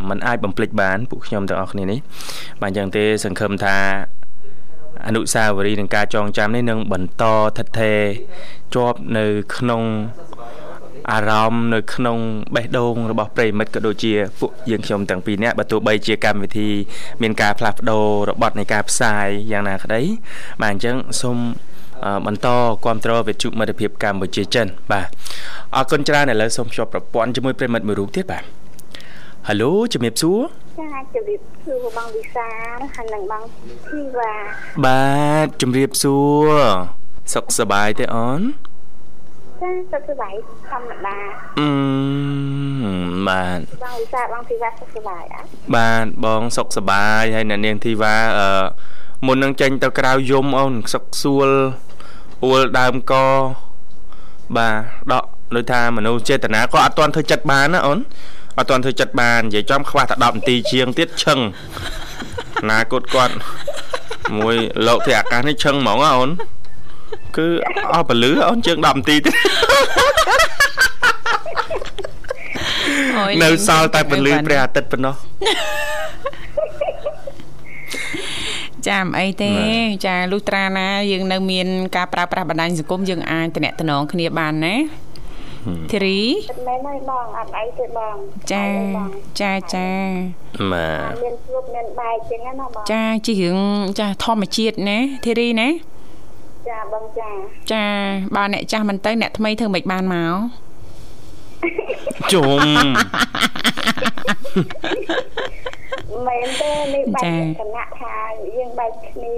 มันអាចបំភ្លេចបានពួកខ្ញុំទាំងអស់គ្នានេះបាទអញ្ចឹងទេសង្ឃឹមថាអនុស្សាវរីយ៍នឹងការចងចាំនេះនឹងបន្តថិតថេរជាប់នៅក្នុង អារម្មណ៍នៅក្នុងបេះដូងរបស់ប្រិមិត្តក៏ដូចជាពួកយើងខ្ញុំទាំងពីរនាក់បើទោះបីជាកម្មវិធីមានការផ្លាស់ប្ដូររបត់នៃការផ្សាយយ៉ាងណាក្តីបាទអញ្ចឹងសូមបន្តគ្រប់គ្រងវិទ្យុមិត្តភាពកម្ពុជាចិនបាទអរគុណច្រើនឥឡូវសូមភ្ជាប់ប្រព័ន្ធជាមួយប្រិមិត្តមួយរូបទៀតបាទហៅជំរាបសួរចាជំរាបសួរបងវិសាហើយនិងបងធីវ៉ាបាទជំរាបសួរសុខសប្បាយទេអូន ចាសុខសប្បាយធម្មតាអឺបាទបងវិសាបងធីវ៉ាសុខសប្បាយអត់បាទបងសុខសប្បាយហើយអ្នកនាងធីវ៉ាអឺមុននឹងចេញទៅក្រៅយំអូនសុខសួលអួលដើមកបាទដកដូចថាមនុស្សចេតនាក៏អត់ទាន់ធ្វើចិត្តបានណាអូនអត់ទាន់ធ្វើចិត្តបាននិយាយចំខ្វះតែ10នាទីជាងទៀតឈឹងណាគត់គាត់មួយលោកទីអាកាសនេះឈឹងហ្មងអូន គឺអស់ពលឺអូនជាង10នាទីទៀតនៅសល់តែពលឺព្រះអាទិត្យប៉ុណ្ណោះចាមិនអីទេចាលុះត្រាណាយើងនៅមានការប្រើប្រាស់បណ្ដាញសង្គមយើងអាចតំណតំណងគ្នាបានណាធីរីមែនហើយបងអត់អីទេបងចាចាចាបាទមានជួបមានបែកចឹងណាបងចាជារឿងចាធម្មជាតិណាធីរីណា ចាបងចាចាបើអ្នកចាស់មិនទៅអ្នកថ្មីធ្វើមិនបានមកជុំមែនទេនេះបែកគណៈថាយើងបែកគ្នា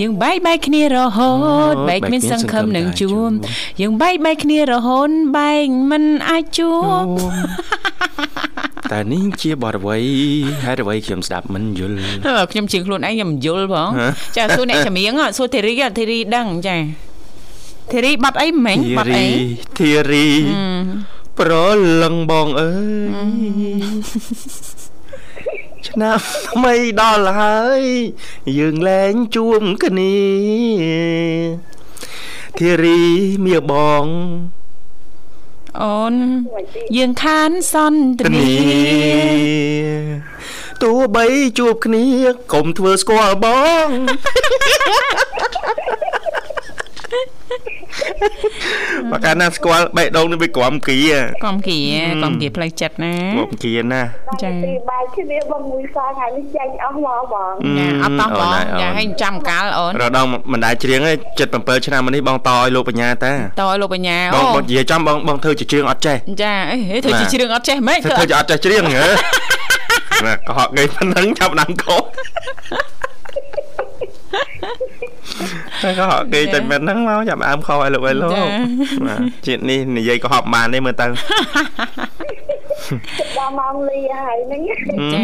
យើងបែកបែកគ្នារហូតបែកមានសង្ឃឹមនឹងជួបយើងបែកបែកគ្នារហូតបែកមិនអាចជួប តែនេះជាបទអ្វីហេតុអ្វីខ្ញុំស្ដាប់មិនយល់ខ្ញុំជាងខ្លួនឯងខ្ញុំមិនយល់ផងចាសួរអ្នកចម្រៀងសួរធីរីធីរីដឹងចាធីរីបាត់អីមិញបាត់អីធីរីប្រលឹងបងអើយឆ្នាំថ្មីដល់ហើយ យើងលែងជួបគ្នាធារីមៀបង អូនយើងខានសន្ទនាទោះបីជួបគ្នាកុំធ្វើស្គាល់បង បើកាលណាស្គាល់បេះដូងនេះវាក្រំគីក្រំគីក្រំគីផ្លូវចិត្តណាក្រំគីណាចា៎បាយគ្នាបងមួយសាថ្ងៃនេះចេញអស់មកបងចាអត់តោះបងចាឲ្យចាំកាលអូនរដងមិនដែរច្រៀងទេ77ឆ្នាំនេះបងតឲ្យលោកបញ្ញាតាតឲ្យលោកបញ្ញាអូបងបងនិយាយចំបងបងធ្វើជាច្រៀងអត់ចេះចាអេធ្វើជាច្រៀងអត់ចេះហ្មងធ្វើជាអត់ចេះច្រៀងហ៎ណាកុហកគេប៉ុណ្ណឹងចាប់ដើមកោ តែក៏ហកគេតែមិនហ្នឹងមកចាប់អើមខោឲ្យលោកឲ្យលោកបាទជាតិនេះនិយាយក៏ហប់បានទេមើលទៅដល់ម៉ោងលីហើយហ្នឹងចា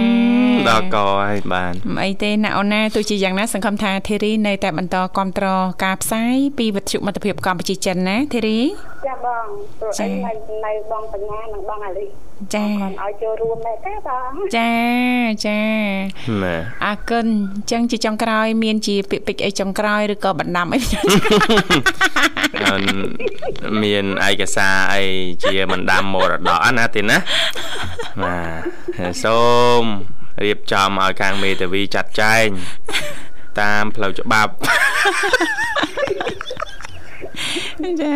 ដល់កហើយបានអីទេណាអូនណាទោះជាយ៉ាងណាសង្ឃឹមថាធីរីនៅតែបន្តគ្រប់គ្រងការផ្សាយពីវិទ្យុមិត្តភាពកម្ពុជាចិនណាធីរីចាបងព្រោះអីនៅនៅបងបញ្ញានិងបងអាលីចាគាត់ឲ្យចូលរួមដែរទេបងចាចាអរគុណអញ្ចឹងជាចុងក្រោយ មានជាពាក្យពេចន៍អីចុងក្រោយឬក៏បណ្ដាំអីមានឯកសារអីជាបណ្ដាំមរតកណាទេណាបាទសូមរៀបចំឲ្យខាងមេតាវីចាត់ចែងតាមផ្លូវច្បាប់ចា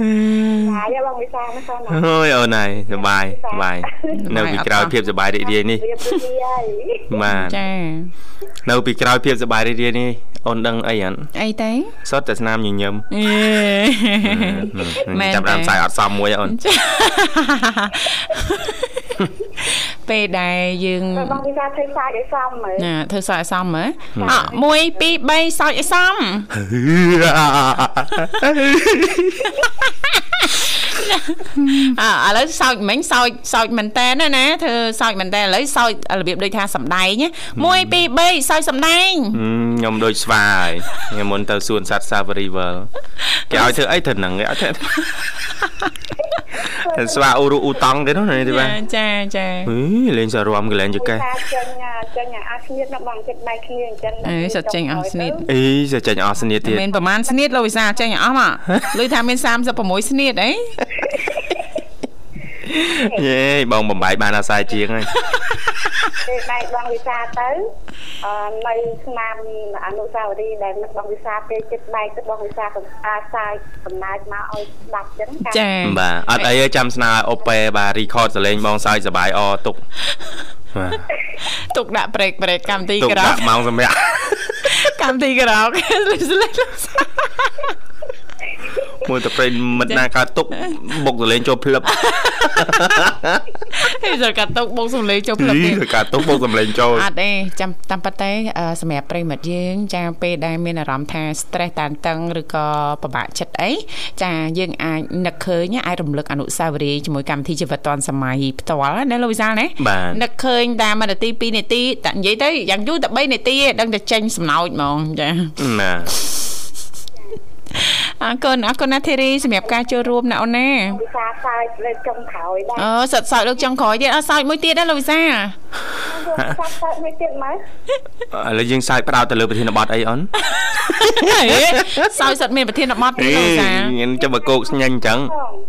ហើយបងវិសាណាកូនអូយអូនហើយសុបាយសុបាយនៅពីក្រោយភាពសុបាយរីករាយនេះបាទចានៅពីក្រោយភាពសុបាយរីករាយនេះអូនដឹងអីអត់អីទេសុទ្ធតែស្នាមញញឹមចាប់ដើមខ្សែអត់សមមួយអូន ពេលដែលយើងបងវិសាធ្វើខ្សែឲ្យសមមើលណាធ្វើខ្សែឲ្យសមមើលអ1 2 3សោចឲ្យសម អើឥឡូវសោចមិញសោចសោចមែនតើណាណាធ្វើសោចមែនតើឥឡូវសោចរបៀបដូចថាសំដែង1 2 3សោចសំដែងខ្ញុំដូចស្វាហើយខ្ញុំមុនទៅសួនសត្វ Safari World គេឲ្យធ្វើអីទៅហ្នឹងគេឲ្យធ្វើស្វាអ៊ូរូអ៊ូតង់ទេនោះនេះទេបាទចាចាហីលេងសរំកលែងចកេះចេញចេញអស់ស្នៀតនៅបងចិត្តដៃគ្នាអញ្ចឹងអេសិតចេញអស់ស្នៀតអីសិតចេញអស់ស្នៀតទៀតមានប្រហែលស្នៀតលោកវិសាចេញអស់មកលុយថាមាន36ស្នៀតអីយេបងបំបាយបានអាសាយជាងហើយពេលដៃបងវិសាទៅអឺនៅស្នាមអនុស្សាវរីយ៍ដែលនឹកបងវិសាពេលចិត្តដៃទៅបងវិសាកំអាសាយកំណើតមកឲ្យស្ដាប់ចឹងចាបាទអត់អីទេចាំស្នើអូប៉េបាទរីខតសលេងបងសាយសបាយអទុកទុកដាក់ប្រេកប្រេកកម្មវិធីក្រោកដាក់ម៉ោងសម្រាប់កម្មវិធីក្រោកស្លេង មួយទៅព្រៃមិត្តណាកើតទុកបុកសលេងចូលភ្លឹបហេតុកើតទុកបុកសលេងចូលភ្លឹបទេកើតទុកបុកសលេងចូលអត់ទេចាំតាមប៉ាទេសម្រាប់ប្រិមិត្តយើងចាពេលដែលមានអារម្មណ៍ថា stress តានតឹងឬក៏ពិបាកចិត្តអីចាយើងអាចនឹកឃើញអាចរំលឹកអនុស្សាវរីយ៍ជាមួយកម្មវិធីជីវិតឌွန်សម័យផ្ទាល់ណាលោកវិសាលណានឹកឃើញតែ1នាទី2នាទីតែនិយាយទៅយ៉ាងយូរតែ3នាទីឯងដឹងតែចេញសំណោចហ្មងចាណា អរគុណអរគុណណាធីរីសម្រាប់ការចូលរួមណាអូនណាវិសាសើចលើកចុងក្រោយដែរអូសិតសើចលើកចុងក្រោយទៀតអត់សើចមួយទៀតដែរលោកវិសាសើចមួយទៀតមើលឥឡូវយើងសើចផ្ដោតទៅលើប្រធានបទអីអូនសើចសិតមានប្រធានបទទេលោកវិសាខ្ញុំចាំមកគោកស្ញាញ់អញ្ចឹង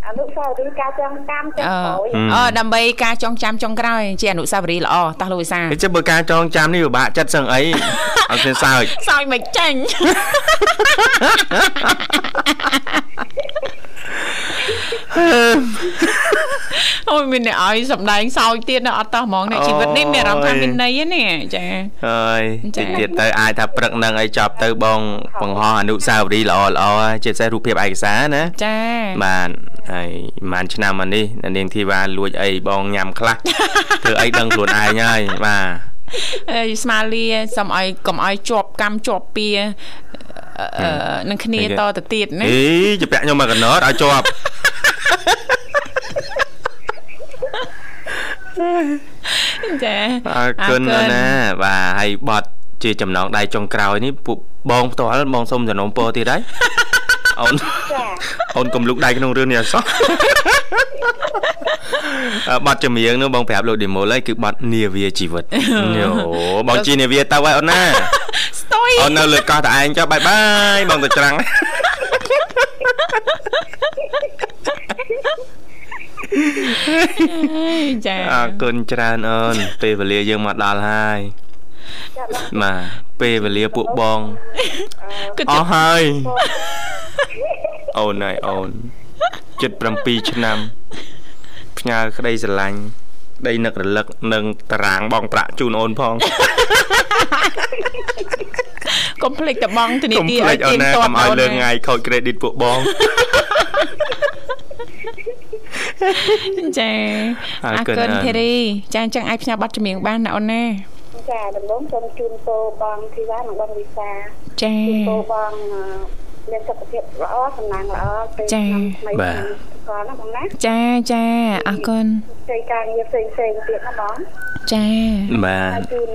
អនុស្សាវរីយ៍ការចងចាំចុងក្រោយអូដើម្បីការចងចាំចុងក្រោយជាអនុស្សាវរីយ៍ល្អតោះលោកវិសាចាំបើការចងចាំនេះពិបាកចិត្តសឹងអីអត់មានសើចសើចមិនចាញ់អូយមានអ្នកឲ្យសំដែងសោចទៀតនៅអត់តោះហ្មងនៅជីវិតនេះមានអារម្មណ៍ថាមានន័យណាចាហើយតិចទៀតទៅអាចថាព្រឹកនឹងឲ្យចប់ទៅបងបង្ហោះអនុស្សាវរីយ៍ល្អល្អជាពិសេសរូបភាពឯកសារណាចាបាទហើយប្រហែលឆ្នាំមកនេះនាងធីវ៉ាលួចអីបងញ៉ាំខ្លះធ្វើអីដឹងខ្លួនឯងហើយបាទអេស្មាលាសុំឲ្យកុំឲ្យជាប់កម្មជាប់ពៀ នឹងគ្នាតទៅទៀតណាអីជពាក់ខ្ញុំមកកណត់ឲ្យជាប់ចាអរគុណណាបាទហើយបត់ជាចំណងដៃចុងក្រោយនេះពួកបងផ្ទាល់បងសុំចំណងពរទៀតហើយអូនអូនកុំលុកដៃក្នុងរឿងនេះអសោះ បាត់ចម្រៀងនោះបងប្រាប់លោកឌីម៉ូលហើយគឺបាត់នាវាជីវិតយោបងជានាវាទៅហើយអូនណាស្ទុយអូននៅលើកោះតែឯងចុះបាយបាយបងទៅច្រាំងចាអរគុណច្រើនអូនពេលវេលាយើងមកដល់ហើយបាទពេលវេលាពួកបងអស់ហើយអូនហើយអូន 77ឆ្នាំផ្ញើក្តីស្រឡាញ់ដីនឹករលឹកនិងតារាងបងប្រាក់ជូនអូនផងកុំភ្លេចតបងធនាគារឲ្យទៀងទាត់អូនឲ្យលើថ្ងៃខូច credit ពួកបងចាអរគុណធីរីចាអញ្ចឹងអាចផ្សាយប័ណ្ណចម្រៀងបានណាអូនណាចាដំណងសូមជូនពរបងធីវ៉ានិងបងវិសាចាជូនពរបង មានសុខភាពល្អសំណាងល្អពេលឆ្នាំថ្មីបាទគាត់ណាបងណាចាចាអរគុណជ័យការងារផ្សេងផ្សេងទៀតណាបងចាបាទជូន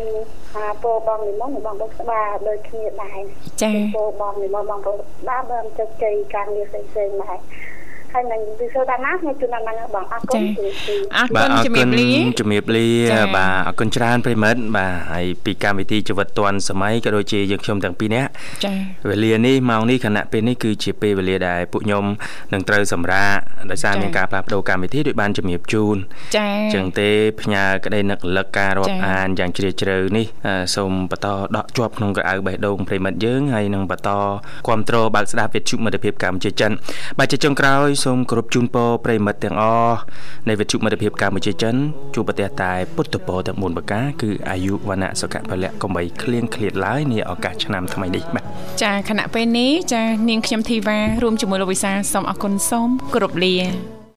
អាពោបងនិមន្តបងបងស្បាដូចគ្នាដែរចាពោបងនិមន្តបងបងស្បាបើជោគជ័យការងារផ្សេងផ្សេងដែរ ហើយនឹងវិសុដាណាខ្ញុំជូនដល់ណាបងអរគុណអរគុណជំរាបលាជំរាបលាបាទអរគុណច្រើនប្រិមិត្តបាទហើយពីកម្មវិធីជីវិតឌွန်សម័យក៏ដូចជាយើងខ្ញុំទាំងពីរនាក់ចា៎វេលានេះម៉ោងនេះខណៈពេលនេះគឺជាពេលវេលាដែលពួកខ្ញុំនឹងត្រូវសម្រាកដោយសារមានការផ្លាស់ប្ដូរកម្មវិធីដោយបានជំរាបជូនចា៎អញ្ចឹងទេផ្ញើក្តីនឹករលឹកការរាប់អានយ៉ាងជ្រាលជ្រៅនេះសូមបន្តដកជាប់ក្នុងក្រអៅបេះដូងប្រិមិត្តយើងហើយនឹងបន្តគ្រប់គ្រងបើកស្ដាប់វិទ្យុមិត្តភាពកម្ពុជាចិនបាទជាចុងក្រោយសូមគោរពជូនពរប្រិមិត្តទាំងអស់នៃវិទ្យុមិត្តភាពកម្ពុជាចិនជួបប្រទះតែពុទ្ធពរទាំង4ប្រការគឺអាយុវណ្ណៈសុខៈពលៈកុំបីឃ្លៀងឃ្លាតឡើយនាឱកាសឆ្នាំថ្មីនេះបាទចាខណៈពេលនេះចានាងខ្ញុំធីវ៉ារួមជាមួយលោកវិសាសូមអរគុណសូមគោរពលា